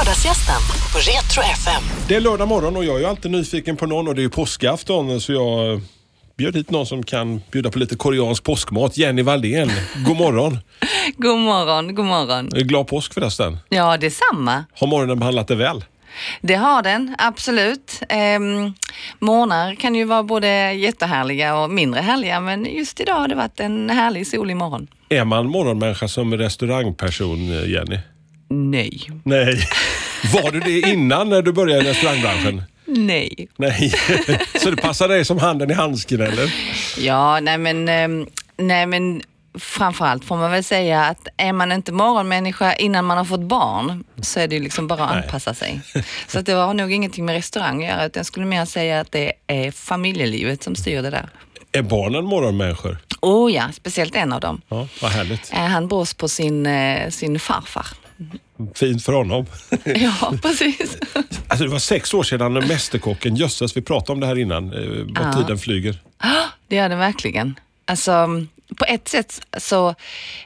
Lördagsgästen på Retro FM. Det är lördag morgon och jag är ju alltid nyfiken på någon och det är ju påskafton så jag eh, bjöd hit någon som kan bjuda på lite koreansk påskmat. Jenny Valdén, god morgon. God morgon, god morgon. Glad påsk förresten. Ja, detsamma. Har morgonen behandlat dig väl? Det har den, absolut. Ehm, morgnar kan ju vara både jättehärliga och mindre härliga, men just idag har det varit en härlig solig morgon. Är man morgonmänniska som restaurangperson, eh, Jenny? Nej. Nej. Var du det innan när du började i restaurangbranschen? Nej. Nej. Så det passar dig som handen i handsken eller? Ja, nej men, ehm, nej men framförallt får man väl säga att är man inte morgonmänniska innan man har fått barn så är det ju liksom bara att anpassa sig. Så att det har nog ingenting med restaurang att göra utan jag skulle mer säga att det är familjelivet som styr det där. Är barnen morgonmänniskor? Oh ja, speciellt en av dem. Ja, vad härligt. Eh, Han brås på sin, eh, sin farfar. Fint för honom. Ja, precis. Alltså det var sex år sedan Mästerkocken, jösses vi pratade om det här innan, eh, vad Ja. tiden flyger. Det gör det verkligen. Alltså, på ett sätt så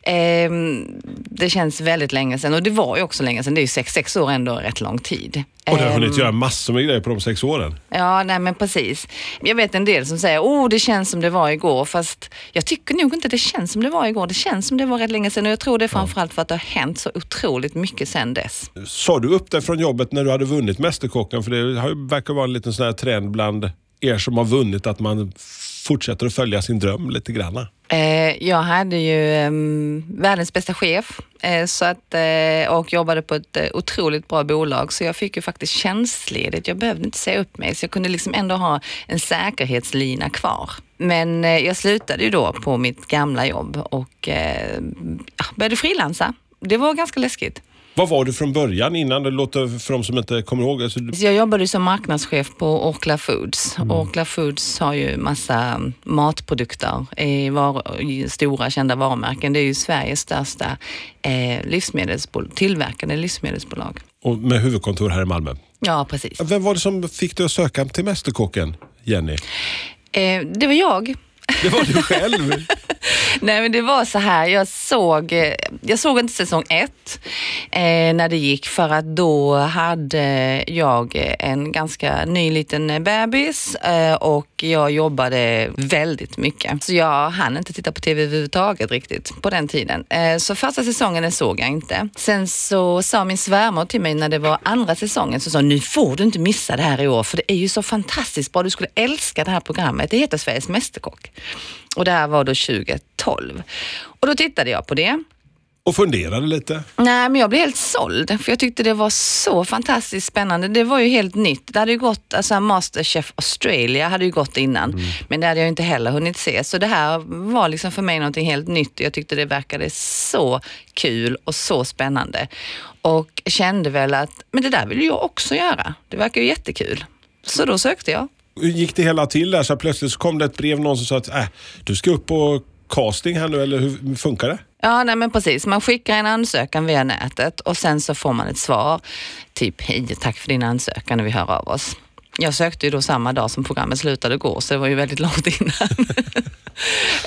ehm, det känns väldigt länge sedan och det var ju också länge sedan. Det är ju sex, sex år ändå rätt lång tid. Och du har hunnit Ehm, göra massor med grejer på de sex åren. Ja, nej men precis. Jag vet en del som säger, oh det känns som det var igår, fast jag tycker nog inte det känns som det var igår. Det känns som det var rätt länge sedan och jag tror det är framförallt för att det har hänt så otroligt mycket sedan dess. Sa du upp dig från jobbet när du hade vunnit Mästerkocken? För det verkar vara en liten sån här trend bland er som har vunnit att man fortsätter att följa sin dröm lite grann. Eh, jag hade ju ehm, världens bästa chef eh, så att, eh, och jobbade på ett otroligt bra bolag så jag fick ju faktiskt tjänstledigt. Jag behövde inte säga upp mig så jag kunde liksom ändå ha en säkerhetslina kvar. Men jag slutade ju då på mitt gamla jobb och började frilansa. Det var ganska läskigt. Vad var du från början innan? Det låter för de som inte kommer ihåg. Alltså, jag jobbade som marknadschef på Orkla Foods. Orkla Foods har ju massa matprodukter i, var, i stora kända varumärken. Det är ju Sveriges största eh, livsmedelsbol- tillverkande livsmedelsbolag. och med huvudkontor här i Malmö. Ja, precis. Vem var det som fick dig att söka till Mästerkocken, Jenny? Eh, det var jag. Det var du själv. Nej men det var så här, jag såg, eh, jag såg inte säsong ett eh, när det gick för att då hade jag en ganska ny liten bebis eh, och jag jobbade väldigt mycket. Så jag hann inte titta på tv överhuvudtaget riktigt på den tiden. Eh, så första säsongen den såg jag inte. Sen så sa min svärmor till mig när det var andra säsongen så sa hon, nu får du inte missa det här i år för det är ju så fantastiskt bra. Du skulle älska det här programmet. Det heter Sveriges Mästerkock. Och det här var då 2012. Och då tittade jag på det. Och funderade lite. Nej, men jag blev helt såld för jag tyckte det var så fantastiskt spännande. Det var ju helt nytt. Det hade ju gått, alltså Masterchef Australia hade ju gått innan, men det hade jag inte heller hunnit se. Så det här var liksom för mig någonting helt nytt. Jag tyckte det verkade så kul och så spännande och kände väl att, men det där vill jag också göra. Det verkar ju jättekul. Så då sökte jag. Hur gick det hela till där? Så plötsligt så kom det ett brev, någon som sa att äh, du ska upp på casting här nu, eller hur funkar det? Ja, nej men precis. Man skickar en ansökan via nätet och sen så får man ett svar. Typ, hej, tack för din ansökan och vi hör av oss. Jag sökte ju då samma dag som programmet slutade gå, så det var ju väldigt långt innan.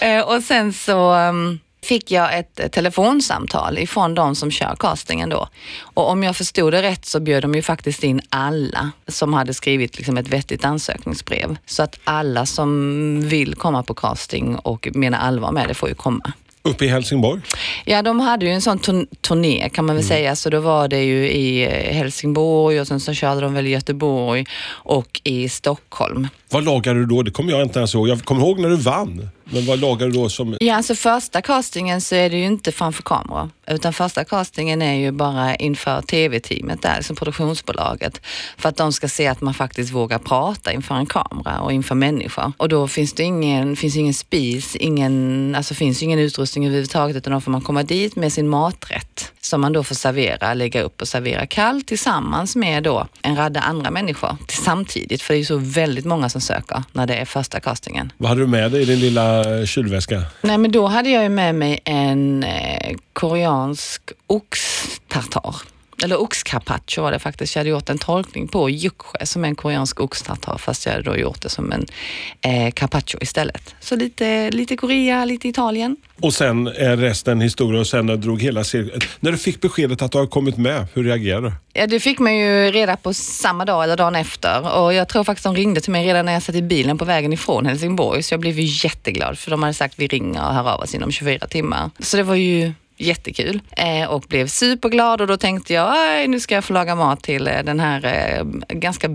Eh, och sen så um, fick jag ett eh, telefonsamtal ifrån de som kör castingen då. Och om jag förstod det rätt så bjöd de ju faktiskt in alla som hade skrivit liksom ett vettigt ansökningsbrev. Så att alla som vill komma på casting och menar allvar med det får ju komma. Uppe i Helsingborg? Ja, de hade ju en sån turn- turné kan man väl säga, så då var det ju i eh, Helsingborg och sen så körde de väl i Göteborg och i Stockholm. Vad lagade du då? Det kommer jag inte ens ihåg. Jag kommer ihåg när du vann. Men vad lagade du då som... Ja, alltså första castingen så är det ju inte framför kamera, utan första castingen är ju bara inför tv-teamet där, liksom produktionsbolaget, för att de ska se att man faktiskt vågar prata inför en kamera och inför människor. Och då finns det ingen, finns ingen spis, ingen, alltså finns ingen utrustning överhuvudtaget, utan då får man komma dit med sin maträtt som man då får servera, lägga upp och servera kallt tillsammans med då en radda andra människor samtidigt, för det är ju så väldigt många som söker när det är första castingen. Vad hade du med dig i din lilla eh, kylväska? Nej, men då hade jag ju med mig en eh, koreansk oxtartar. Eller oxcarpaccio var det faktiskt. Jag hade gjort en tolkning på yukshe som en koreansk oxtartar fast jag hade då gjort det som en eh, carpaccio istället. Så lite, lite Korea, lite Italien. Och sen är resten historia och sen när, drog hela cirkeln. när du fick beskedet att du har kommit med, hur reagerade du? Ja, det fick man ju reda på samma dag eller dagen efter och jag tror faktiskt de ringde till mig redan när jag satt i bilen på vägen ifrån Helsingborg så jag blev ju jätteglad för de hade sagt vi ringer och hör av oss inom 24 timmar. Så det var ju jättekul eh, och blev superglad och då tänkte jag nu ska jag få laga mat till eh, den här eh, ganska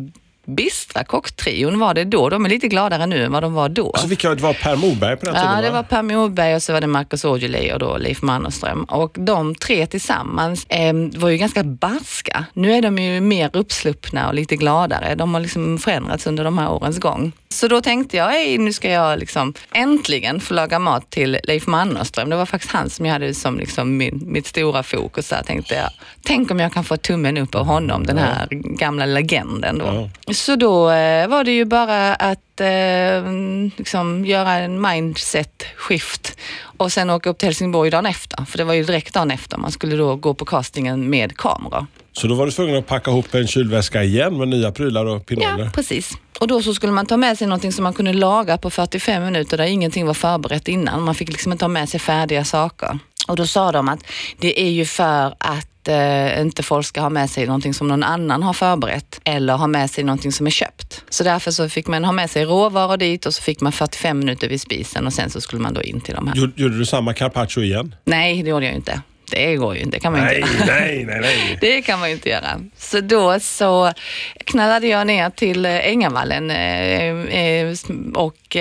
bistra kocktrion var det då. De är lite gladare nu än vad de var då. Alltså vilka det var Per Morberg på den tiden? Ja, det va? var Per Morberg och så var det Marcus Aujalay och då Leif Mannerström. Och de tre tillsammans eh, var ju ganska barska. Nu är de ju mer uppsluppna och lite gladare. De har liksom förändrats under de här årens gång. Så då tänkte jag, nu ska jag liksom äntligen få laga mat till Leif Mannerström. Det var faktiskt han som jag hade som liksom min, mitt stora fokus. Där tänkte jag, tänk om jag kan få tummen upp av honom, den här gamla legenden då. Så då eh, var det ju bara att eh, liksom göra en mindset skift och sen åka upp till Helsingborg dagen efter. För det var ju direkt dagen efter. Man skulle då gå på castingen med kamera. Så då var du tvungen att packa ihop en kylväska igen med nya prylar och pinoler? Ja, precis. Och då så skulle man ta med sig någonting som man kunde laga på 45 minuter där ingenting var förberett innan. Man fick liksom inte ha med sig färdiga saker. Och då sa de att det är ju för att eh, inte folk ska ha med sig någonting som någon annan har förberett eller ha med sig någonting som är köpt. Så därför så fick man ha med sig råvaror dit och så fick man 45 minuter vid spisen och sen så skulle man då in till de här. Gjorde, du samma carpaccio igen? Nej, det gjorde jag inte. Det går ju inte. Det kan man Nej, inte. nej, nej, nej. Det kan man ju inte göra. Så då så knallade jag ner till eh, Ängavallen eh, eh, och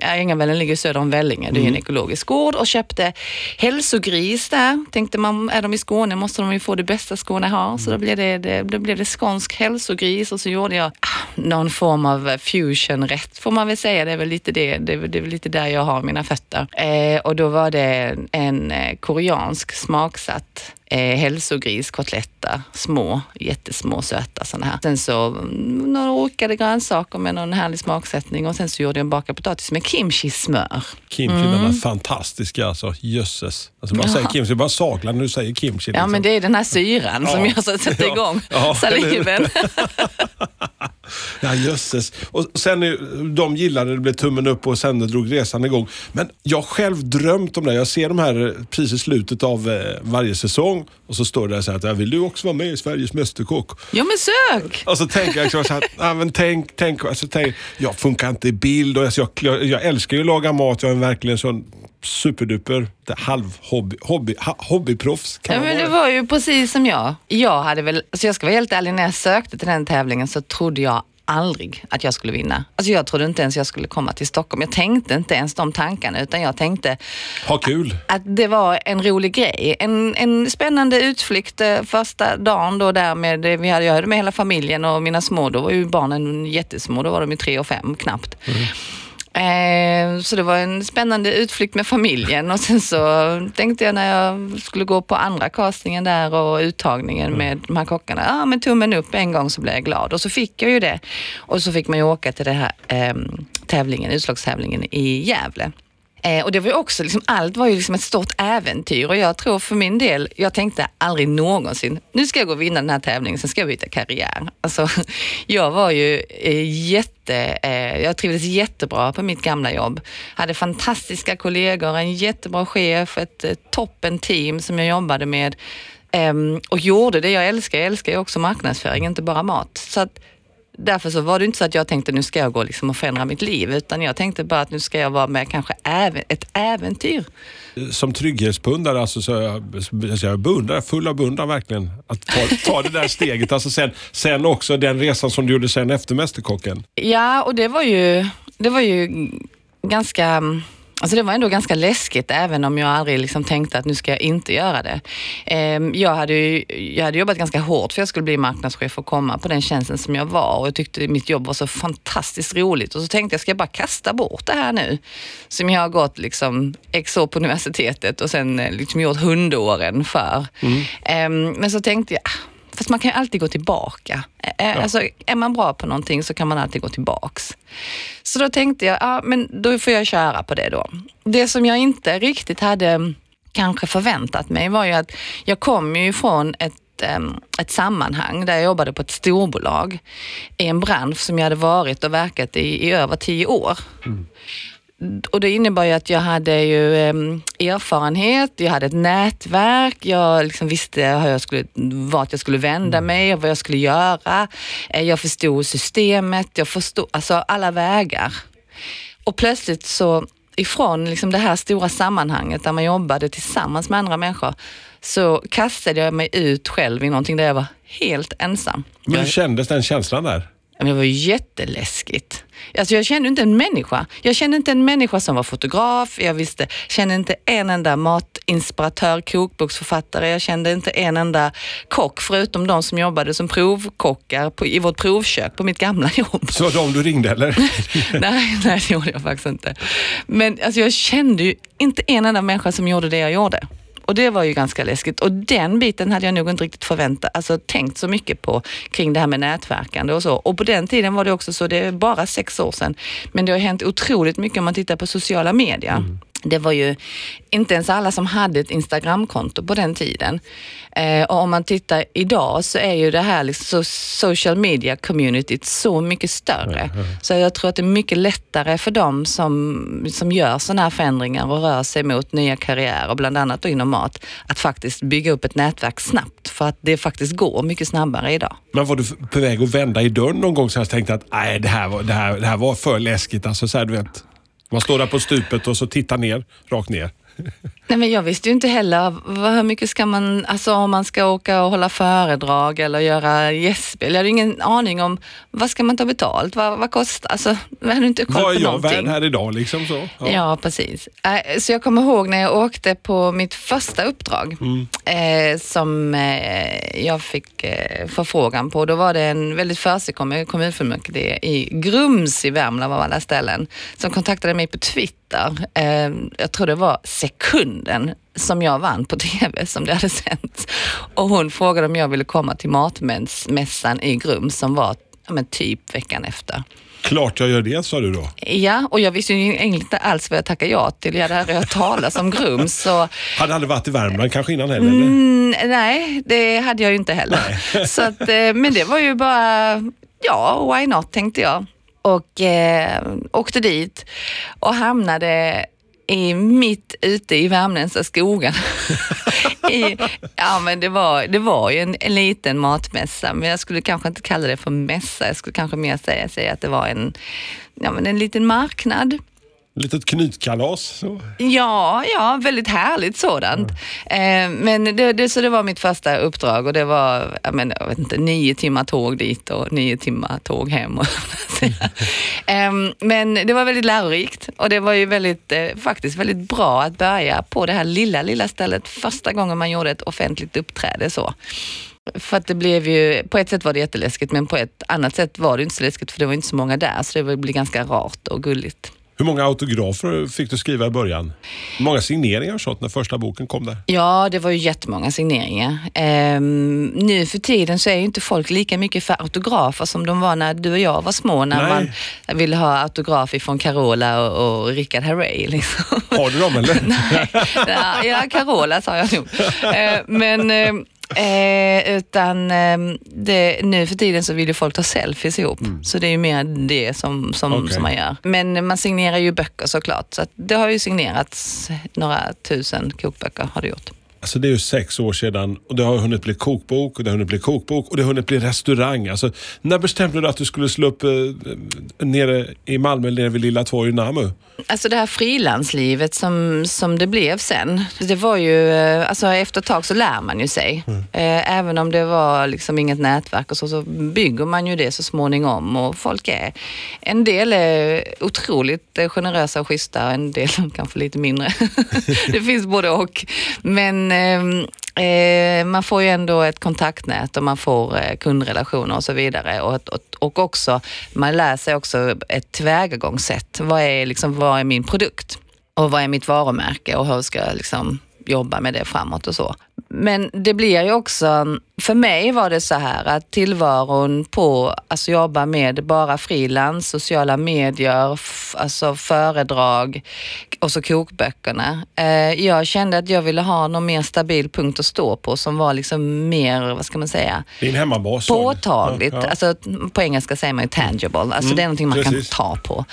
Ängavallen ligger söder om Vellinge. Det är en ekologisk gård och köpte hälsogris där. Tänkte man, är de i Skåne måste de ju få det bästa Skåne har. Så då blev det, det, då blev det skånsk hälsogris och så gjorde jag ah, någon form av fusionrätt får man väl säga. Det är väl lite, det, det, är väl- lite där jag har mina fötter. Och då var det en koreansk smaksatt eh, hälsogriskotletter. Små, jättesmå, söta sådana här. Sen så mm, några orkade grönsaker med någon härlig smaksättning och sen så gjorde jag en bakad potatis med kimchi-smör. Kimchi, den är fantastiska alltså. Jösses. Alltså bara säger kimchi, bara saglar när du säger kimchi. Ja, liksom. men det är den här syran som Ja. jag så sätter Ja. igång Ja, saliven. Ja, jösses. Och sen, de gillade det, det blev tummen upp och sen drog resan igång. Men jag själv drömt om det. Jag ser de här eh, precis i slutet av eh, varje säsong och så står det så här att "Ja, vill du också vara med i Sveriges Mästerkock? Ja, men sök! Och så tänker jag liksom så här, ja, men tänk, tänk, alltså, tänk, jag funkar inte i bild och alltså, jag, jag, jag älskar ju att laga mat. Jag är verkligen sån superduper halv-hobby, hobby, ha, hobbyproffs. Kan Ja, men det var ju precis som jag. Jag hade väl, alltså jag ska vara helt ärlig, när jag sökte till den tävlingen så trodde jag aldrig att jag skulle vinna. Alltså jag trodde inte ens jag skulle komma till Stockholm. Jag tänkte inte ens de tankarna utan jag tänkte Ha kul. att det var en rolig grej. En, en spännande utflykt eh, första dagen då där med, vi hade, jag hade med hela familjen och mina små, då var ju barnen jättesmå, då var de ju tre och fem knappt. Eh, så det var en spännande utflykt med familjen och sen så tänkte jag när jag skulle gå på andra castingen där och uttagningen med de här kockarna, ja ah, men tummen upp en gång så blev jag glad och så fick jag ju det. Och så fick man ju åka till den här eh, tävlingen, utslagstävlingen i Gävle. Eh, och det var ju också, liksom, allt var ju liksom ett stort äventyr och jag tror för min del, jag tänkte aldrig någonsin, nu ska jag gå och vinna den här tävlingen, sen ska jag byta karriär. Alltså, jag var ju eh, jätte, eh, jag trivdes jättebra på mitt gamla jobb. Hade fantastiska kollegor, en jättebra chef, ett, ett toppen team som jag jobbade med ehm, och gjorde det jag älskar. Jag älskar ju också marknadsföring, inte bara mat. Så att, därför så var det inte så att jag tänkte nu ska jag gå liksom och förändra mitt liv, utan jag tänkte bara att nu ska jag vara med kanske även, ett äventyr. Som trygghetspundare, alltså, så jag, så jag beundrar, full av beundran verkligen. Att ta, ta det där steget. Alltså sen, sen också den resan som du gjorde sen efter Mästerkocken. Ja, och det var ju, det var ju ganska Alltså det var ändå ganska läskigt även om jag aldrig liksom tänkte att nu ska jag inte göra det. Ehm, Jag hade, ju, jag hade jobbat ganska hårt för att jag skulle bli marknadschef och komma på den tjänsten som jag var och jag tyckte mitt jobb var så fantastiskt roligt och så tänkte jag, ska jag bara kasta bort det här nu? Som jag har gått liksom x år på universitetet och sen eh, liksom gjort hundåren för. Ehm, Men så tänkte jag, ah, Fast man kan ju alltid gå tillbaka. Ja. Alltså, är man bra på någonting så kan man alltid gå tillbaks. Så då tänkte jag, ja men då får jag köra på det då. Det som jag inte riktigt hade kanske förväntat mig var ju att jag kom ju från ett ett, em, ett sammanhang där jag jobbade på ett storbolag i en bransch som jag hade varit och verkat i i över tio år. Och det innebar ju att jag hade ju erfarenhet, jag hade ett nätverk, jag liksom visste hur jag skulle, vart jag skulle vända mig och vad jag skulle göra. Eh, Jag förstod systemet, jag förstod alltså alla vägar. Och plötsligt så ifrån liksom det här stora sammanhanget där man jobbade tillsammans med andra människor så kastade jag mig ut själv i någonting där jag var helt ensam. Men hur kändes den känslan där? Men det var ju jätteläskigt. Alltså jag kände inte en människa. Jag kände inte en människa som var fotograf. Jag visste, kände inte en enda matinspiratör, kokboksförfattare. Jag kände inte en enda kock förutom de som jobbade som provkockar på, i vårt provkök på mitt gamla jobb. Så de du ringde eller? nej, nej, det gjorde jag faktiskt inte. Men alltså, jag kände ju inte en enda människa som gjorde det jag gjorde. Och det var ju ganska läskigt. Och den biten hade jag nog inte riktigt förväntat, alltså tänkt så mycket på kring det här med nätverkande och så. Och på den tiden var det också så, det är bara sex år sedan, men det har hänt otroligt mycket om man tittar på sociala medier. Mm. Det var ju inte ens alla som hade ett Instagramkonto på den tiden. Eh, och om man tittar idag så är ju det här liksom så social media communityt så mycket större. Så jag tror att det är mycket lättare för dem som, som gör sådana här förändringar och rör sig mot nya karriärer, bland annat inom mat, att faktiskt bygga upp ett nätverk snabbt. För att det faktiskt går mycket snabbare idag. Men var du på väg att vända i dörren någon gång så jag tänkte att nej, det här var, det här, det här var för läskigt. Alltså, så här, du vet, man står där på stupet och så tittar ner, rakt ner. Nej, men jag visste ju inte heller vad, hur mycket ska man, alltså om man ska åka och hålla föredrag eller göra gästspel. Jag hade ingen aning om vad ska man ta betalt, vad, vad kostar, alltså jag hade inte koll Vad på är jag någonting. värd här idag liksom så? Ja. precis. Äh, Så jag kommer ihåg när jag åkte på mitt första uppdrag eh, som eh, jag fick eh, förfrågan på. Då var det en väldigt försigkommen kommunfullmäktige i Grums i Värmland av alla ställen som kontaktade mig på Twitter. Eh, jag tror det var sekunden som jag vann på TV som det hade sänts. Och hon frågade om jag ville komma till matmässan i Grums som var ja, men typ veckan efter. Klart jag gör det, sa du då. Ja, och jag visste ju inte alls vad jag tackade ja till. Jag hade aldrig hört talas om Grums. Så, Hade aldrig varit i Värmland kanske innan heller? eller? mm, nej, det hade jag ju inte heller. Så att, eh, men det var ju bara, ja, why not tänkte jag. Och eh, åkte dit och hamnade i, mitt ute i värmländska skogen. I, ja, men det var, det var ju en, en liten matmässa, men jag skulle kanske inte kalla det för mässa. Jag skulle kanske mer säga, säga att det var en, ja, men en liten marknad. Litet knytkalas. Så. Ja, ja, väldigt härligt sådant. Eh, men det, det, så det var mitt första uppdrag och det var, jag, men, jag vet inte, nio timmar tåg dit och nio timmar tåg hem. Och eh, men det var väldigt lärorikt och det var ju väldigt, eh, faktiskt väldigt bra att börja på det här lilla, lilla stället första gången man gjorde ett offentligt uppträde så. För att det blev ju, på ett sätt var det jätteläskigt men på ett annat sätt var det inte så läskigt för det var inte så många där så det blev ganska rart och gulligt. Hur många autografer fick du skriva i början? Många signeringar och sånt när första boken kom där? Ja, det var ju jättemånga signeringar. Ehm, nu för tiden så är ju inte folk lika mycket för autografer som de var när du och jag var små, när Nej. man ville ha autograf ifrån Carola och, och Richard Herrey. Liksom. Har du dem eller? ja, ja, Carola sa jag nog. Eh, men eh, utan eh, det, nu för tiden så vill ju folk ta selfies ihop. Så det är ju mer det som, som, Okej. som man gör. Men man signerar ju böcker såklart. Så det har ju signerats några tusen kokböcker har det gjort. Alltså det är ju sex år sedan och det har hunnit bli kokbok och det har hunnit bli kokbok och det har hunnit bli restaurang. Alltså, när bestämde du att du skulle slå upp eh, nere i Malmö, nere vid Lilla torg i Namu? Alltså det här frilanslivet som, som det blev sen, det var ju, eh, alltså efter ett tag så lär man ju sig. Eh, Även om det var liksom inget nätverk och så, så bygger man ju det så småningom och folk är, en del är otroligt eh, generösa och schyssta och en del kanske lite mindre. det finns både och. Men Ehm, eh, man får ju ändå ett kontaktnät och man får eh, kundrelationer och så vidare. Och, och, och också, man lär sig också ett tillvägagångssätt. Vad är, liksom, vad är min produkt? Och vad är mitt varumärke och hur ska jag liksom jobba med det framåt och så. Men det blir ju också för mig var det så här att tillvaron på, alltså jobba med bara frilans, sociala medier, alltså föredrag och så kokböckerna. Eh, jag kände att jag ville ha någon mer stabil punkt att stå på som var liksom mer, vad ska man säga, Din hemmabas. påtagligt. Ja, ja. Alltså, på engelska säger man ju tangible. Alltså det är någonting man precis. kan ta på.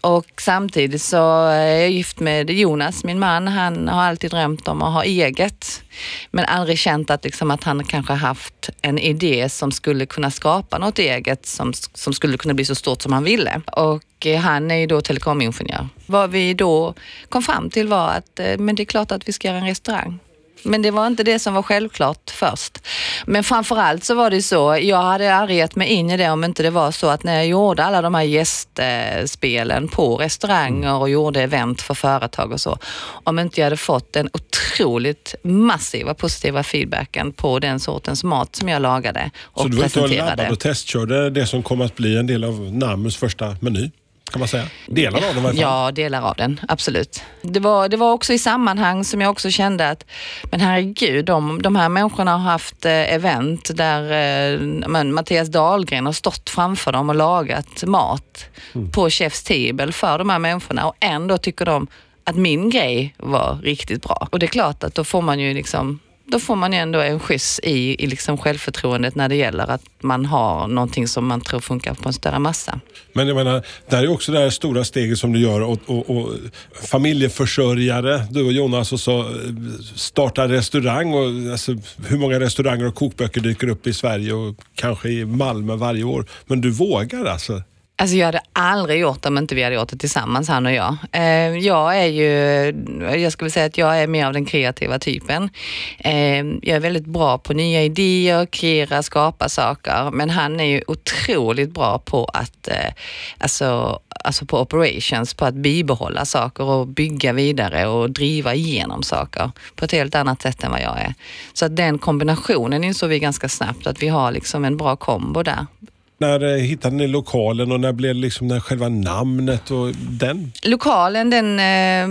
Och samtidigt så är jag gift med Jonas, min man. Han har alltid drömt om att ha eget. Men aldrig känt att, liksom, att han kanske haft en idé som skulle kunna skapa något eget som, som skulle kunna bli så stort som han ville. Och eh, han är ju då telekomingenjör. Vad vi då kom fram till var att eh, men det är klart att vi ska göra en restaurang. Men det var inte det som var självklart först. Men framförallt så var det så, jag hade aldrig gett mig in i det om inte det var så att när jag gjorde alla de här gästspelen på restauranger och gjorde event för företag och så, om inte jag hade fått den otroligt massiva positiva feedbacken på den sortens mat som jag lagade och Så du var ute och presenterade. labbade och testkörde det som kommer att bli en del av Namus första meny? Kan man säga. Delar av den fall. Ja, delar av den, absolut. Det var, det var också i sammanhang som jag också kände att, men herregud, de, de här människorna har haft eh, event där eh, men, Mattias Dahlgren har stått framför dem och lagat mat på Chef's Table för de här människorna och ändå tycker de att min grej var riktigt bra. Och det är klart att då får man ju liksom då får man ju ändå en skjuts i, i liksom självförtroendet när det gäller att man har någonting som man tror funkar på en större massa. Men jag menar, där är också det här stora steget som du gör och, och, och familjeförsörjare, du och Jonas, och så eh, starta restaurang. Och, alltså, hur många restauranger och kokböcker dyker upp i Sverige och kanske i Malmö varje år? Men du vågar alltså? Alltså jag hade aldrig gjort det om inte vi hade gjort det tillsammans, han och jag. Eh, jag är ju, jag skulle säga att jag är mer av den kreativa typen. Eh, jag är väldigt bra på nya idéer, kreera, skapa saker. Men han är ju otroligt bra på att, eh, alltså, alltså på operations, på att bibehålla saker och bygga vidare och driva igenom saker på ett helt annat sätt än vad jag är. Så att den kombinationen insåg vi ganska snabbt att vi har liksom en bra kombo där. När eh, hittade ni lokalen och när blev liksom när själva namnet och den? Lokalen den, eh,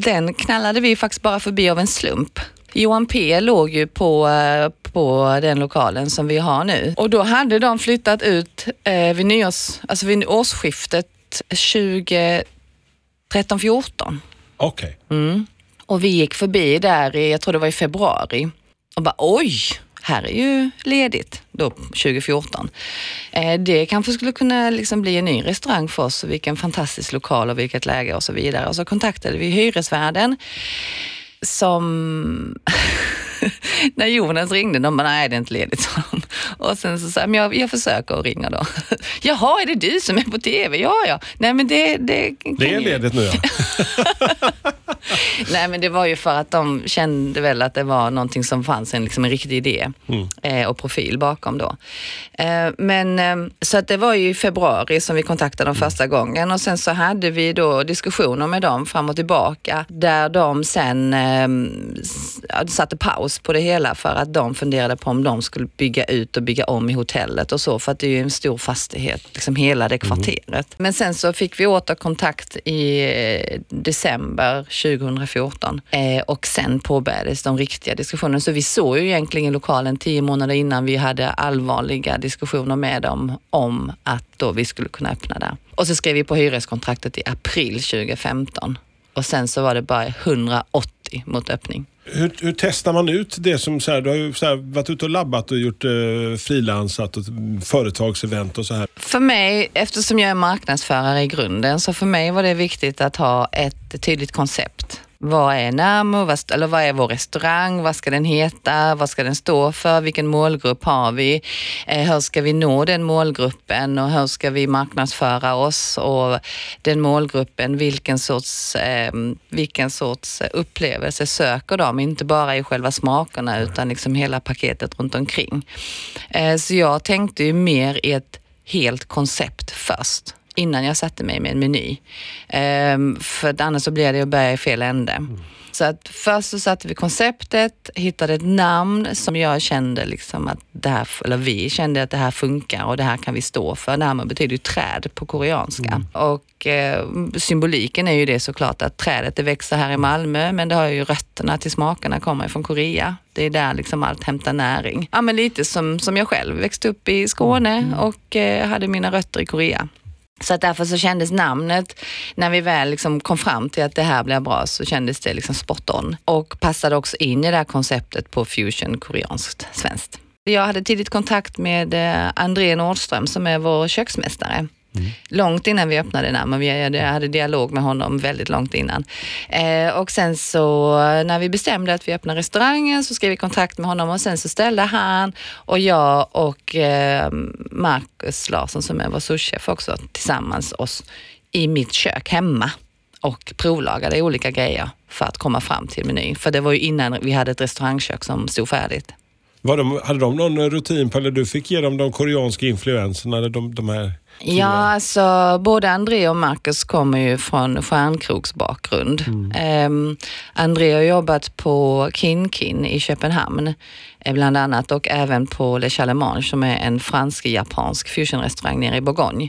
den knallade vi faktiskt bara förbi av en slump. Johan P låg ju på, eh, på den lokalen som vi har nu och då hade de flyttat ut vid, nyårs, alltså vid årsskiftet 2013-14 Okej. och vi gick förbi där i, jag tror det var i februari och bara oj, här är ju ledigt då 2014. Eh, det kanske skulle kunna liksom bli en ny restaurang för oss och vilken fantastisk lokal och vilket läge och så vidare. Och så kontaktade vi hyresvärden som när Jonas ringde, de bara, nej det är inte ledigt, sa de. Och sen så sa jag, men jag, jag försöker att ringa då. Jaha, är det du som är på TV? Ja, ja. Nej men det, det Det är ju- ledigt nu ja. Nej men det var ju för att de kände väl att det var någonting som fanns en, liksom en riktig idé eh, och profil bakom då. Eh, men eh, så att det var ju i februari som vi kontaktade dem första gången och sen så hade vi då diskussioner med dem fram och tillbaka där de sen eh, satte paus på det hela för att de funderade på om de skulle bygga ut och bygga om i hotellet och så för att det är ju en stor fastighet, liksom hela det kvarteret. Men sen så fick vi åter kontakt i eh, december 2014 eh, och sen påbörjades de riktiga diskussionerna. Så vi såg ju egentligen lokalen tio månader innan vi hade allvarliga diskussioner med dem om att då vi skulle kunna öppna där. Och så skrev vi på hyreskontraktet i april 2015 och sen så var det bara 180 mot öppning. Hur, hur testar man ut det som, så här, du har ju så här, varit ute och labbat och gjort eh, frilansat och företagsevent och så här. För mig, eftersom jag är marknadsförare i grunden, så för mig var det viktigt att ha ett tydligt koncept. Vad är Namo? Vad, eller vad är vår restaurang? Vad ska den heta? Vad ska den stå för? Vilken målgrupp har vi? Eh, hur ska vi nå den målgruppen och hur ska vi marknadsföra oss? Och den målgruppen, vilken sorts, ehm, vilken sorts upplevelse söker de? Inte bara i själva smakerna utan liksom hela paketet runt omkring. Eh, så jag tänkte ju mer i ett helt koncept först innan jag satte mig med en meny. Ehm, för annars så blir det att börja i fel ände. Så att först så satte vi konceptet, hittade ett namn som jag kände liksom att det här, eller vi kände att det här funkar och det här kan vi stå för. Nama betyder ju träd på koreanska. Och eh, symboliken är ju det såklart att trädet det växer här i Malmö men det har ju rötterna till smakerna kommer från Korea. Det är där liksom allt hämtar näring. Ja men lite som, som jag själv växte upp i Skåne och eh, hade mina rötter i Korea. Så att därför så kändes namnet, när vi väl liksom kom fram till att det här blir bra, så kändes det liksom spot on. Och passade också in i det här konceptet på fusion koreanskt svenskt. Jag hade tidigt kontakt med eh, André Nordström som är vår köksmästare. Mm. Långt innan vi öppnade namn, vi hade dialog med honom väldigt långt innan. Eh, och sen så när vi bestämde att vi öppnar restaurangen så skrev vi kontakt med honom och sen så ställde han och jag och eh, Marcus Larsson som är vår souschef också tillsammans oss i mitt kök hemma och provlagade olika grejer för att komma fram till menyn. För det var ju innan vi hade ett restaurangkök som stod färdigt. Var de, hade de någon rutin på, eller du fick ge dem de koreanska influenserna? De, de här Ja, alltså både André och Marcus kommer ju från stjärnkrogsbakgrund. Mm. Um, André har jobbat på Kin Kin i Köpenhamn Eh, bland annat och även på Le Chalemange som är en fransk-japansk fusionrestaurang nere i Bourgogne.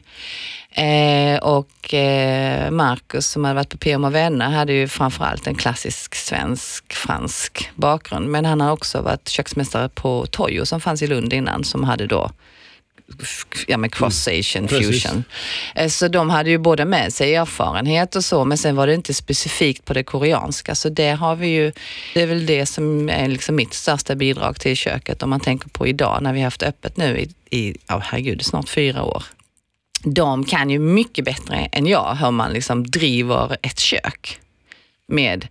Eh, och eh, Marcus som hade varit på PM och vänner hade ju framförallt en klassisk svensk-fransk bakgrund. Men han har också varit köksmästare på Toyo som fanns i Lund innan som hade då ja, med cross asian mm. fusion. Eh, så de hade ju både med sig erfarenhet och så, men sen var det inte specifikt på det koreanska. Så det har vi ju, det är väl det som är liksom mitt största bidrag till köket om man tänker på idag när vi har haft öppet nu i, i oh, herregud, snart fyra år. De kan ju mycket bättre än jag hur man liksom driver ett kök med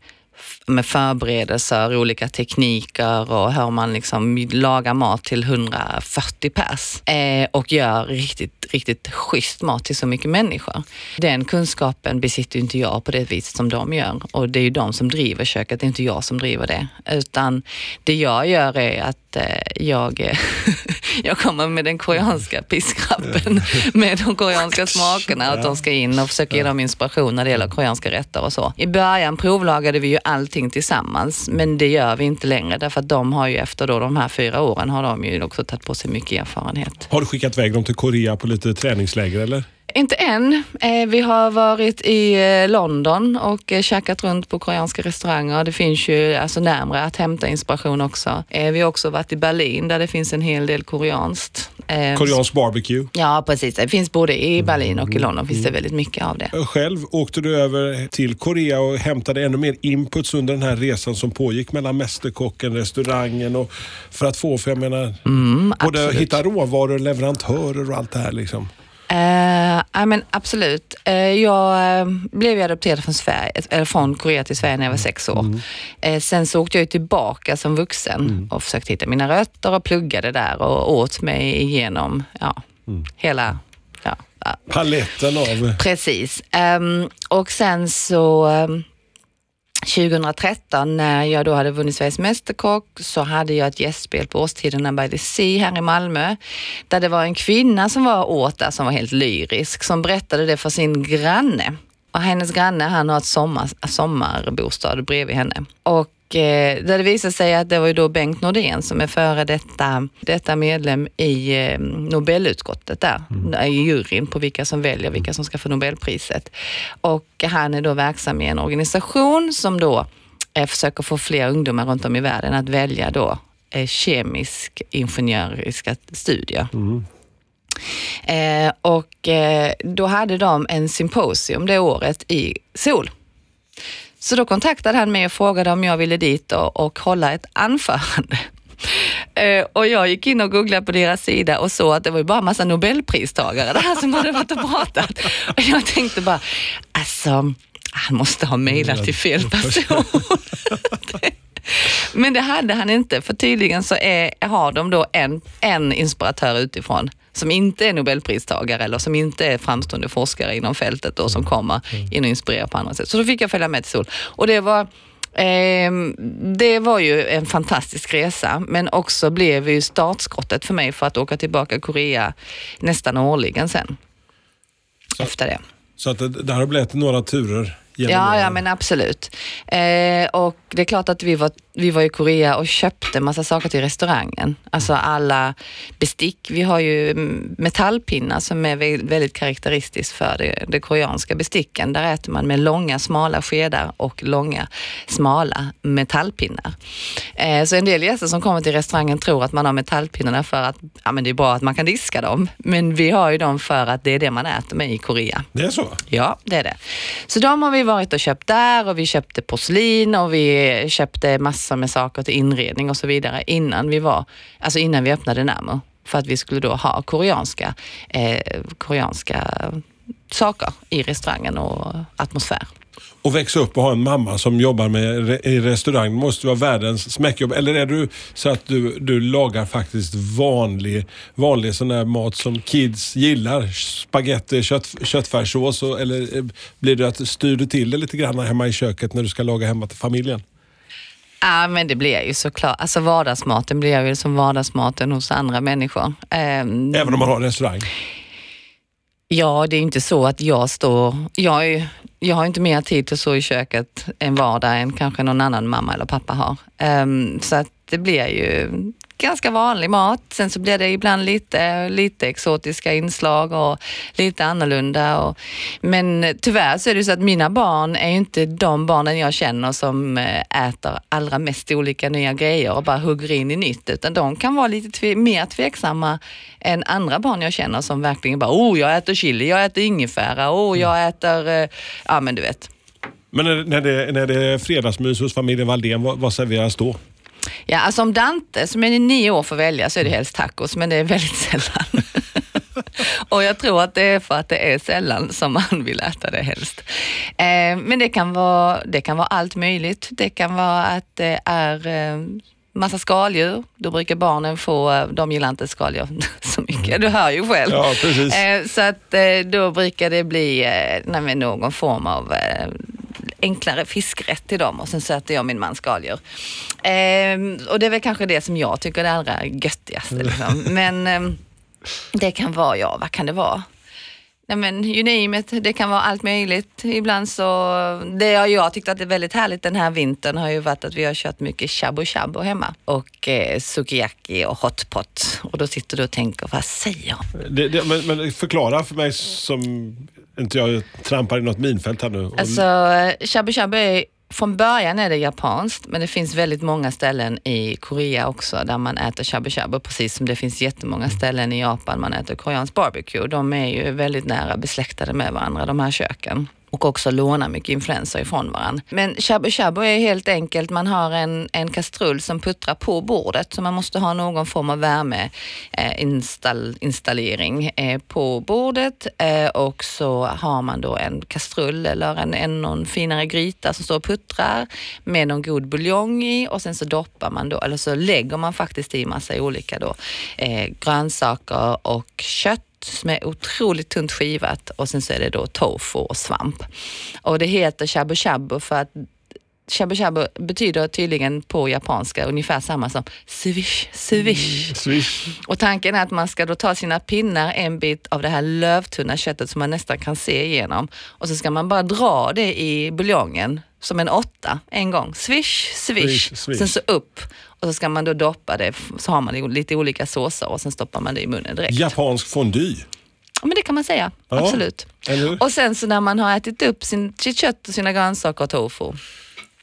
med förberedelser, olika tekniker och hur man liksom lagar mat till 140 pers eh, och gör riktigt, riktigt schysst mat till så mycket människor. Den kunskapen besitter inte jag på det viset som de gör och det är ju de som driver köket, det är inte jag som driver det. Utan det jag gör är att eh, jag, jag kommer med den koreanska piskrappen med de koreanska smakerna och att de ska in och försöka ge dem inspiration när det gäller koreanska rätter och så. I början provlagade vi ju allting tillsammans, men det gör vi inte längre därför att de har ju efter då de här fyra åren har de ju också tagit på sig mycket erfarenhet. Har du skickat iväg dem till Korea på lite träningsläger eller? Inte än. Eh, vi har varit i eh, London och eh, käkat runt på koreanska restauranger. Det finns ju alltså närmre att hämta inspiration också. Vi har också varit i Berlin där det finns en hel del koreanskt. Koreansk barbecue? Ja, precis. Det finns både i Berlin och i London finns det väldigt mycket av det. Själv åkte du över till Korea och hämtade ännu mer inputs under den här resan som pågick mellan Mästerkocken, restaurangen och för att få, för jag menar, mm, både hitta råvaror, leverantörer och allt det här liksom. Uh, men absolut. Uh, jag uh, blev ju adopterad från, Sverige, eller från Korea till Sverige när jag var sex år. Mm. Uh, sen så åkte jag tillbaka som vuxen mm. och försökte hitta mina rötter och pluggade där och åt mig igenom ja, mm. hela ja, paletten av... Precis. Um, och sen så um, 2013 när jag då hade vunnit Sveriges Mästerkock så hade jag ett gästspel på Årstiderna by the Sea här i Malmö. Där det var en kvinna som var åt där som var helt lyrisk som berättade det för sin granne. Och hennes granne han har ett sommar, sommarbostad bredvid henne. Och eh, där det visade sig att det var ju då Bengt Nordén som är före detta, detta medlem i eh, Nobelutskottet där, mm. i juryn på vilka som väljer vilka som ska få Nobelpriset. Och han är då verksam i en organisation som då eh, försöker få fler ungdomar runt om i världen att välja då eh, kemisk ingenjöriska studier. Mm. Eh, och eh, då hade de en symposium det året i Sol. Så då kontaktade han mig och frågade om jag ville dit och, och hålla ett anförande. Uh, och jag gick in och googlade på deras sida och såg att det var ju bara massa nobelpristagare där som hade varit och pratat. Och jag tänkte bara, alltså, han måste ha mejlat till fel person. Men det hade han inte, för tydligen så är, har de då en, en inspiratör utifrån som inte är nobelpristagare eller som inte är framstående forskare inom fältet och som mm. kommer mm. in och inspirerar på andra sätt. Så då fick jag följa med till Sol. Och det var Eh, det var ju en fantastisk resa, men också blev ju startskottet för mig för att åka tillbaka till Korea nästan årligen sen. Så, efter det. Så att det, det har blivit några turer Ja, ja men absolut. Eh, och det är klart att vi var, vi var i Korea och köpte massa saker till restaurangen. Alltså alla bestick. Vi har ju metallpinnar som är vä- väldigt karaktäristiskt för det, det koreanska besticken. Där äter man med långa smala skedar och långa smala metallpinnar. Eh, så en del gäster som kommer till restaurangen tror att man har metallpinnarna för att ja, men det är bra att man kan diska dem. Men vi har ju dem för att det är det man äter med i Korea. Det är så? Ja, det är det. Så de har vi varit och köpt där och vi köpte porslin och vi köpte massor med saker till inredning och så vidare innan vi var, alltså innan vi öppnade Namo. För att vi skulle då ha koreanska, eh, koreanska saker i restaurangen och atmosfär. Och växa upp och ha en mamma som jobbar med re- i restaurang det måste vara världens smäckjobb. Eller är du så att du, du lagar faktiskt vanlig, vanlig sån där mat som kids gillar? Spagetti, kött, köttfärssås och, eller eh, blir det att styr du till det lite grann hemma i köket när du ska laga hemma till familjen? Ja, men det blir ju såklart. Alltså vardagsmaten blir ju som vardagsmaten hos andra människor. Ehm, Även om man har restaurang? Ja, det är inte så att jag står... Jag, är, jag har inte mer tid till att stå i köket en vardag än kanske någon annan mamma eller pappa har. Ehm, så att det blir ju ganska vanlig mat. Sen så blir det ibland lite, lite exotiska inslag och lite annorlunda. Och, men tyvärr så är det så att mina barn är inte de barnen jag känner som eh, äter allra mest olika nya grejer och bara hugger in i nytt. Utan de kan vara lite tve, mer tveksamma än andra barn jag känner som verkligen bara, oh jag äter chili, jag äter ingefära, oh jag äter, eh, ja men du vet. Men när, när, det, när det är fredagsmys hos familjen Valdén, vad, vad serveras då? Ja, alltså om Dante som är nio år får välja så är det helst tacos, men det är väldigt sällan. Och jag tror att det är för att det är sällan som man vill äta det helst. Eh, men det kan, vara, det kan vara allt möjligt. Det kan vara att det är eh, massa skaldjur. Då brukar barnen få, eh, de gillar inte skaldjur så mycket, du hör ju själv. Ja, precis. Eh, så att eh, då brukar det bli eh, nej, någon form av enklare fiskrätt till dem och sen så äter jag min man skaldjur. Ehm, och det är väl kanske det som jag tycker är det allra göttigaste. Liksom. Men ehm, det kan vara, ja vad kan det vara? Nej men you name it, det kan vara allt möjligt. Ibland så, det jag, jag tyckt att det är väldigt härligt den här vintern har ju varit att vi har kört mycket shabu shabu hemma och eh, sukiyaki och hotpot. Och då sitter du och tänker, vad säger jag? Det, det, men, men förklara för mig som inte jag trampar i något minfält här nu. Alltså, shabu shabu är, från början är det japanskt, men det finns väldigt många ställen i Korea också där man äter shabu shabu, precis som det finns jättemånga ställen i Japan man äter koreansk barbecue. De är ju väldigt nära besläktade med varandra, de här köken. Och också låna mycket influenser ifrån varandra. Men shabu shabu är helt enkelt, man har en, en kastrull som puttrar på bordet, så man måste ha någon form av värmeinstallering eh, eh, på bordet eh, och så har man då en kastrull eller en, en någon finare gryta som står och puttrar med någon god buljong i och sen så doppar man då, eller så lägger man faktiskt i massa olika då, eh, grönsaker och kött som är otroligt tunt skivat och sen så är det då tofu och svamp. Och det heter shabu shabu för att shabu shabu betyder tydligen på japanska ungefär samma som swish, swish. Swish. Och tanken är att man ska då ta sina pinnar, en bit av det här lövtunna köttet som man nästan kan se igenom och så ska man bara dra det i buljongen som en åtta en gång. Swish, swish, Swish, swish. sen så upp och så ska man då doppa det, så har man lite olika såser och sen stoppar man det i munnen direkt. Japansk fondue. Ja, men det kan man säga, Ja, absolut. Och sen så när man har ätit upp sin, sitt kött och sina grönsaker och tofu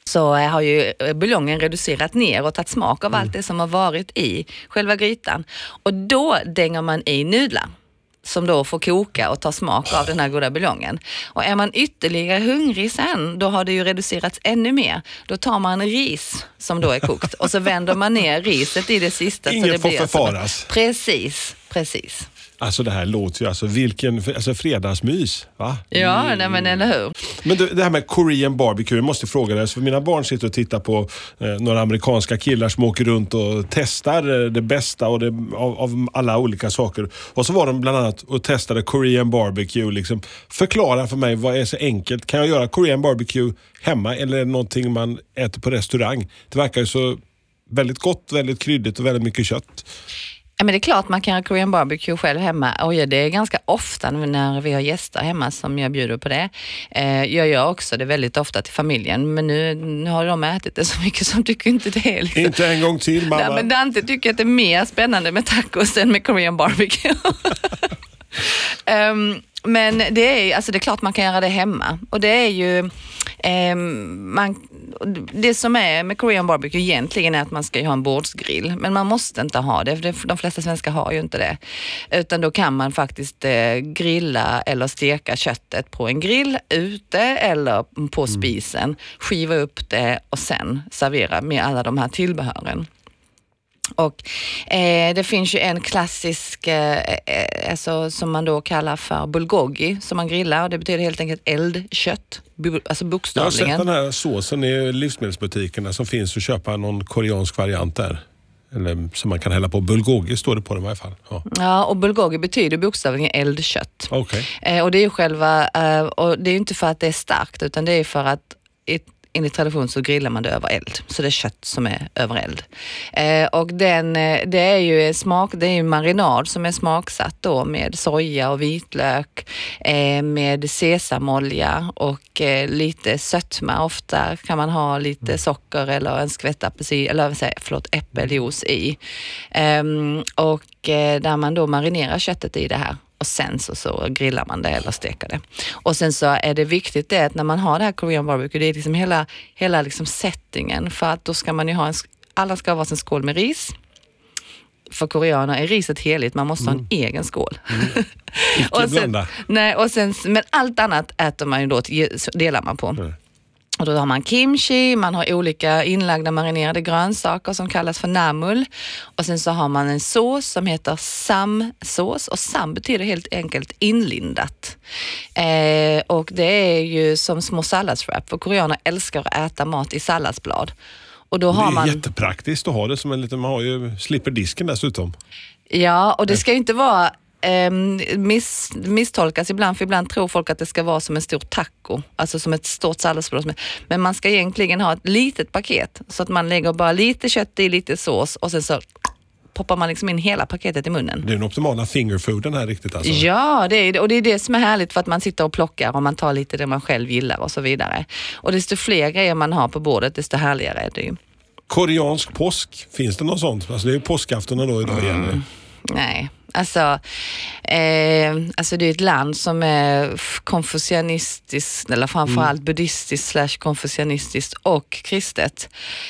så eh, har ju eh, buljongen reducerat ner och tagit smak av allt det som har varit i själva grytan. Och då dänger man i nudlar som då får koka och ta smak av den här goda buljongen. Och är man ytterligare hungrig sen, då har det ju reducerats ännu mer. Då tar man ris som då är kokt och så vänder man ner riset i det sista. så Inget det får blir som- förfaras. Precis, precis. Alltså det här låter ju, alltså vilken alltså fredagsmys. Va? Ja, nej, men eller hur. Men du, det här med Korean barbecue, jag måste fråga dig. För mina barn sitter och tittar på eh, några amerikanska killar som åker runt och testar eh, det bästa och det, av, av alla olika saker. Och så var de bland annat och testade Korean barbecue. Liksom. Förklara för mig, vad är så enkelt? Kan jag göra Korean barbecue hemma eller är det någonting man äter på restaurang? Det verkar ju så väldigt gott, väldigt kryddigt och väldigt mycket kött. Ja, men det är klart man kan göra Korean barbecue själv hemma och det är ganska ofta när vi har gäster hemma som jag bjuder på det. Eh, jag gör också det väldigt ofta till familjen men nu, nu har de ätit det så mycket som tycker inte det är liksom. Inte en gång till mamma. Nej, men Dante tycker att det är mer spännande med tacos än med Korean barbecue. um, men det är, alltså det är klart man kan göra det hemma och det är ju eh, man, det som är med Korean barbecue egentligen är att man ska ha en bordsgrill, men man måste inte ha det, för de flesta svenskar har ju inte det. Utan då kan man faktiskt eh, grilla eller steka köttet på en grill ute eller på mm. spisen, skiva upp det och sen servera med alla de här tillbehören. Och eh, det finns ju en klassisk, eh, eh, alltså, som man då kallar för bulgogi, som man grillar och det betyder helt enkelt eldkött. Bu alltså bokstavligen. Jag har sett den här såsen i livsmedelsbutikerna som finns att köpa någon koreansk variant där. Eller som man kan hälla på. Bulgogi står det på den i varje fall. Ja, ja och bulgogi betyder bokstavligen eldkött. Okay. Eh, och det är ju själva, eh, och det är inte för att det är starkt utan det är för att ett enligt tradition så grillar man det över eld. Så det är kött som är över eld. Eh, och den, eh, det är ju smak, det är ju marinad som är smaksatt då med soja och vitlök, eh, med sesamolja och eh, lite sötma. Ofta kan man ha lite mm. socker eller en skvätt apelsin, eller förlåt, äppeljuice i. Ehm, och eh, där man då marinerar köttet i det här och sen så, så grillar man det eller steker det. Och sen så är det viktigt det att när man har det här Korean barbecue, det är liksom hela, hela liksom settingen för att då ska man ju ha en, alla ska ha varsin skål med ris. För koreaner är riset heligt, man måste mm. ha en mm. egen skål. Mm. och sen, nej, och sen, men allt annat äter man ju då, delar man på. Mm. Och då har man kimchi, man har olika inlagda marinerade grönsaker som kallas för namul. Och sen så har man en sås som heter samsås och sam betyder helt enkelt inlindat. Eh, och det är ju som små salladswrap för koreaner älskar att äta mat i salladsblad. Och då har det är man... jättepraktiskt att ha det som en liten, man har ju, slipper disken dessutom. Ja, och det ska ju inte vara eh, miss, misstolkas ibland, för ibland tror folk att det ska vara som en stor taco, alltså som ett stort salladsblad. Men man ska egentligen ha ett litet paket så att man lägger bara lite kött i, lite sås och sen så poppar man liksom in hela paketet i munnen. Det är den optimala fingerfooden här riktigt alltså. Ja, det är, och det är det som är härligt för att man sitter och plockar och man tar lite det man själv gillar och så vidare. Och desto fler grejer man har på bordet, desto härligare är det ju. Koreansk påsk, finns det något sånt? Alltså det är påskafton då idag igen. Mm. Nej, Alltså, eh, alltså det är ett land som är konfucianistiskt, eller framförallt mm. buddhistiskt slash konfucianistiskt och kristet.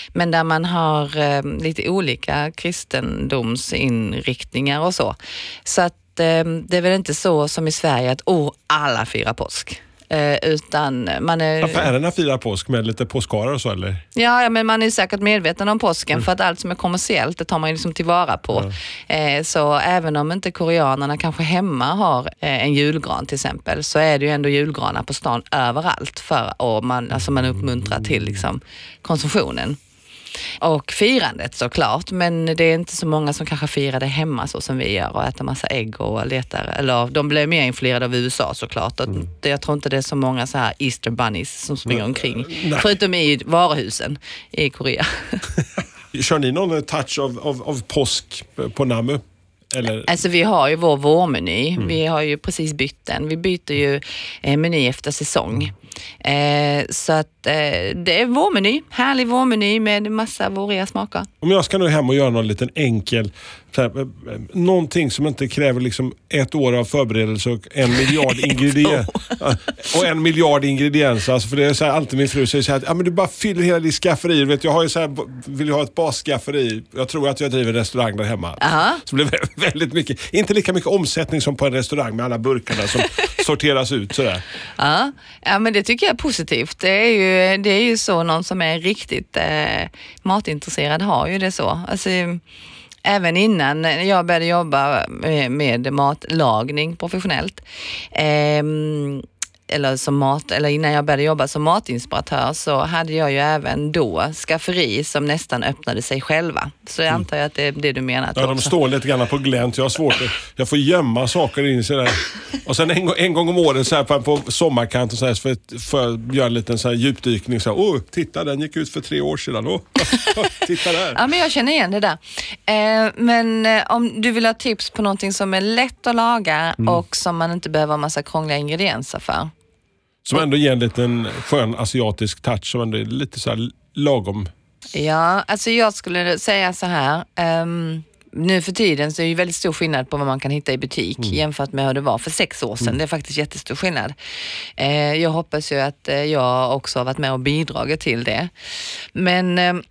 Men där man har eh, lite olika kristendomsinriktningar och så. Så att eh, det är väl inte så som i Sverige att oh, alla firar påsk. Eh, utan man är... Affärerna firar påsk med lite påskharar och så eller? Ja, ja, men man är säkert medveten om påsken mm. för att allt som är kommersiellt det tar man ju liksom tillvara på. Mm. Eh, så även om inte koreanerna kanske hemma har eh, en julgran till exempel så är det ju ändå julgranar på stan överallt för och man, alltså man uppmuntrar till liksom, konsumtionen och firandet såklart. Men det är inte så många som kanske firar det hemma så som vi gör och äter massa ägg och letar. Eller de blir mer influerade av USA såklart. Mm. Jag tror inte det är så många så här Easter bunnies som springer omkring. Nej. Förutom i varuhusen i Korea. Kör ni någon touch av, av, av påsk på Namu? Eller? Alltså vi har ju vår vårmeny. Mm. Vi har ju precis bytt den. Vi byter ju eh, meny efter säsong. Eh, så att eh, det är vårmeny. Härlig vårmeny med massa våriga smaker. Om jag ska nu hem och göra någon liten enkel här, eh, någonting som inte kräver liksom ett år av förberedelse och en miljard ingredienser. och en miljard ingredienser. Alltså för det är så här, alltid min fru säger så här, ja, men du bara fyller hela ditt skafferi. Vet, jag har ju så här, vill ju ha ett basskafferi. Jag tror att jag driver restaurang där hemma. Aha. Så det blir väldigt mycket, inte lika mycket omsättning som på en restaurang med alla burkarna som sorteras ut. Sådär. Ja. ja, men det tycker jag är positivt. Det är ju, det är ju så någon som är riktigt eh, matintresserad har ju det så. Alltså, även innan jag började jobba med, med matlagning professionellt. Eh, eller, som mat, eller innan jag började jobba som matinspiratör så hade jag ju även då skafferi som nästan öppnade sig själva. Så jag antar jag att det är det du menar. Mm. Ja, de också. står lite grann på glänt. Jag har svårt att, Jag får gömma saker in sig där. Och sen en, gång- en gång om året så här på, på sommarkanten så här, får jag göra en liten så här djupdykning. Så här, oh, titta, den gick ut för tre år sedan. Oh, titta där. Ja, men jag känner igen det där. Eh, men eh, om du vill ha tips på någonting som är lätt att laga Mm. och som man inte behöver ha massa krångliga ingredienser för. Som ändå ger en liten skön asiatisk touch som ändå är lite så här lagom. Ja, alltså jag skulle säga så här. ehm, nu för tiden så är det ju väldigt stor skillnad på vad man kan hitta i butik jämfört med hur det var för sex år sedan. Det är faktiskt jättestor skillnad. Eh, jag hoppas ju att eh, jag också har varit med och bidragit till det. Men ehm,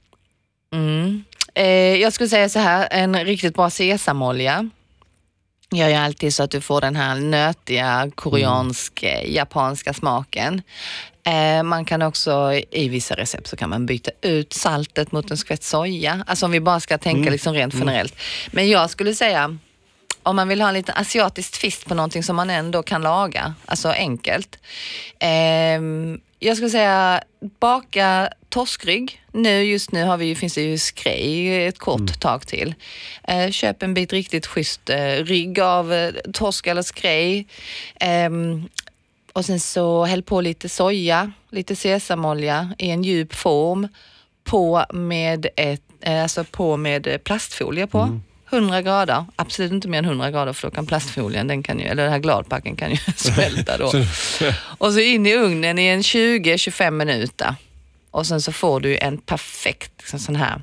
mm, eh, jag skulle säga så här, en riktigt bra sesamolja gör ju alltid så att du får den här nötiga koreansk eh, japanska smaken. Eh, man kan också, i vissa recept så kan man byta ut saltet mot en skvätt soja. Alltså om vi bara ska tänka liksom rent generellt. Men jag skulle säga, om man vill ha en liten asiatisk twist på någonting som man ändå kan laga, alltså enkelt. Ehm, jag skulle säga baka torskrygg. Nu, just nu har vi, finns det ju skrej ett kort tag till. Eh, köp en bit riktigt schysst eh, rygg av eh, torsk eller skrej. Ehm, och sen så häll på lite soja, lite sesamolja i en djup form. På med, ett, eh, alltså på med eh, plastfolie på. 100 grader, absolut inte mer än 100 grader för då kan plastfolien, den kan ju, eller den här gladpacken kan ju smälta då. Och så in i ugnen i en 20-25 minuter. Och sen så får du en perfekt liksom, sån här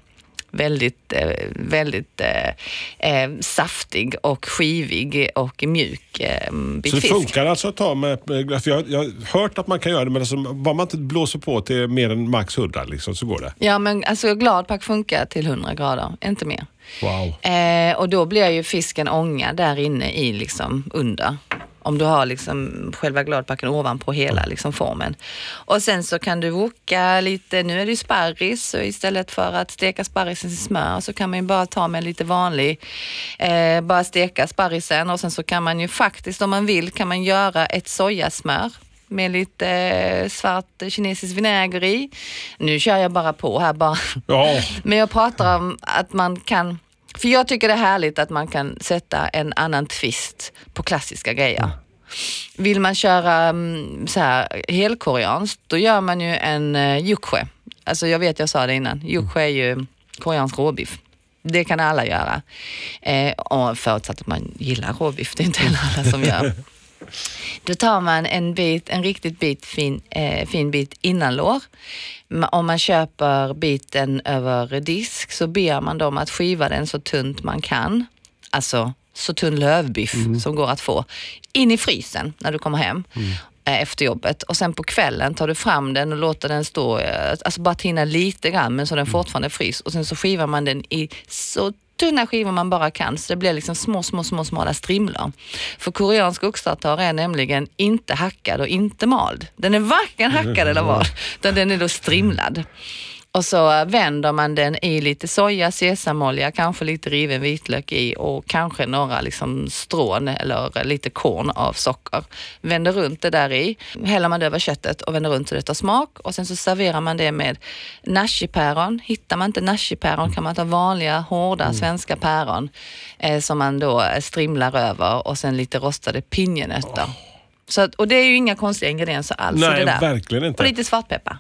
väldigt, eh, väldigt eh, eh, saftig och skivig och mjuk eh, Så det funkar alltså att ta med, med för jag, jag har hört att man kan göra det men alltså, bara man inte blåser på till mer än max 100 liksom, så går det. Ja men alltså gladpack funkar till 100 grader, inte mer. Wow. Eh, och då blir ju fisken ånga där inne i liksom under. Om du har liksom själva gladpacken ovanpå hela liksom formen. Och sen så kan du woka lite, nu är det ju sparris så istället för att steka sparrisen i smör så kan man ju bara ta med lite vanlig, eh, bara steka sparrisen och sen så kan man ju faktiskt om man vill kan man göra ett sojasmör med lite eh, svart kinesisk vinäger i. Nu kör jag bara på här bara. Ja, Men jag pratar om att man kan, för jag tycker det är härligt att man kan sätta en annan twist på klassiska grejer. Vill man köra mm, så här helkoreanskt, då gör man ju en uh, yukshe. Alltså jag vet, jag sa det innan, yukshe är ju koreansk råbiff. Det kan alla göra. Eh, och förutsatt att man gillar råbiff, det är inte heller alla som gör. Då tar man en bit, en riktigt bit fin, eh, fin bit innanlår. Om man köper biten över disk så ber man dem att skiva den så tunt man kan. Alltså så tunn lövbiff som går att få. In i frysen när du kommer hem eh, efter jobbet och sen på kvällen tar du fram den och låter den stå, eh, alltså bara tina lite grann men så den fortfarande frys och sen så skivar man den i så tunna skivor man bara kan så det blir liksom små, små, små smala strimlor. För koreansk oxtartar är nämligen inte hackad och inte mald. Den är varken hackad eller mald, utan den är då strimlad. Och så vänder man den i lite soja, sesamolja, kanske lite riven vitlök i och kanske några liksom strån eller lite korn av socker. Vänder runt det där i, häller man det över köttet och vänder runt så det tar smak och sen så serverar man det med nashipäron. Hittar man inte nashipäron kan man ta vanliga hårda svenska päron eh, som man då eh, strimlar över och sen lite rostade pinjenötter. Så att, och det är ju inga konstiga ingredienser alls nej verkligen Och inte. lite svartpeppar.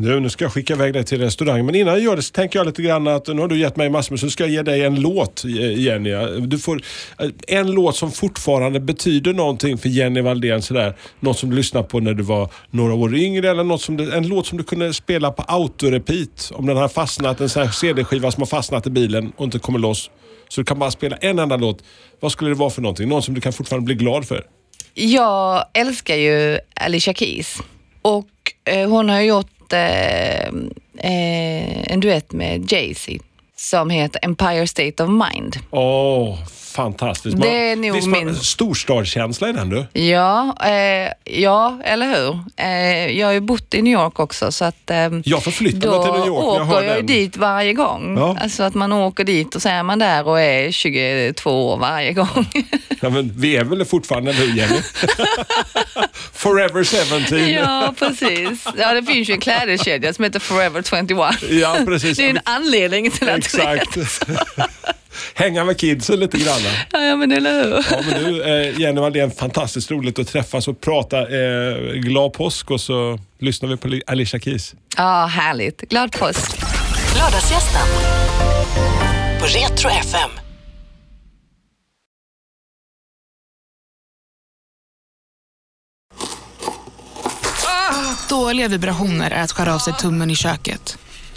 Nu, nu ska jag skicka iväg dig till restaurang. Men innan jag gör det så tänker jag lite grann att nu har du gett mig massor så ska jag ge dig en låt Jenny. Du får eh, en låt som fortfarande betyder någonting för Jenny Valdén. Sådär. Något som du lyssnade på när du var några år yngre eller något som du, en låt som du kunde spela på autorepeat. Om den har fastnat, en CD-skiva som har fastnat i bilen och inte kommer loss. Så du kan bara spela en enda låt. Vad skulle det vara för någonting? Någon som du kan fortfarande bli glad för? Jag älskar ju Alicia Keys och eh, hon har gjort eh, eh, en duett med Jay-Z som heter Empire State of Mind. Åh, fantastiskt. Det är nog visst, min- Storstadskänsla i den du. Ja, eh, ja, eller hur? Eh, jag har ju bott i New York också så att eh, Jag förflyttar mig till New York när jag hör åker jag ju den. dit varje gång. Ja. Alltså att man åker dit och så är man där och är 22 år varje gång. Ja, men vi är väl fortfarande nu Jenny? Forever 17. ja, precis. Ja, det finns ju en klädeskedja som heter Forever 21. Ja, precis. Det är en anledning till att Exakt. Hänga med kidsen lite grann. Ja, ja, men eller hur? Ja, men du, eh, Jenny Wallén, fantastiskt roligt att träffas och prata. Eh, glad påsk och så lyssnar vi på Li- Alicia Keys. Ja, härligt. Glad påsk. Lördagsgästen på Retro FM. Dåliga vibrationer är att skära av sig tummen i köket.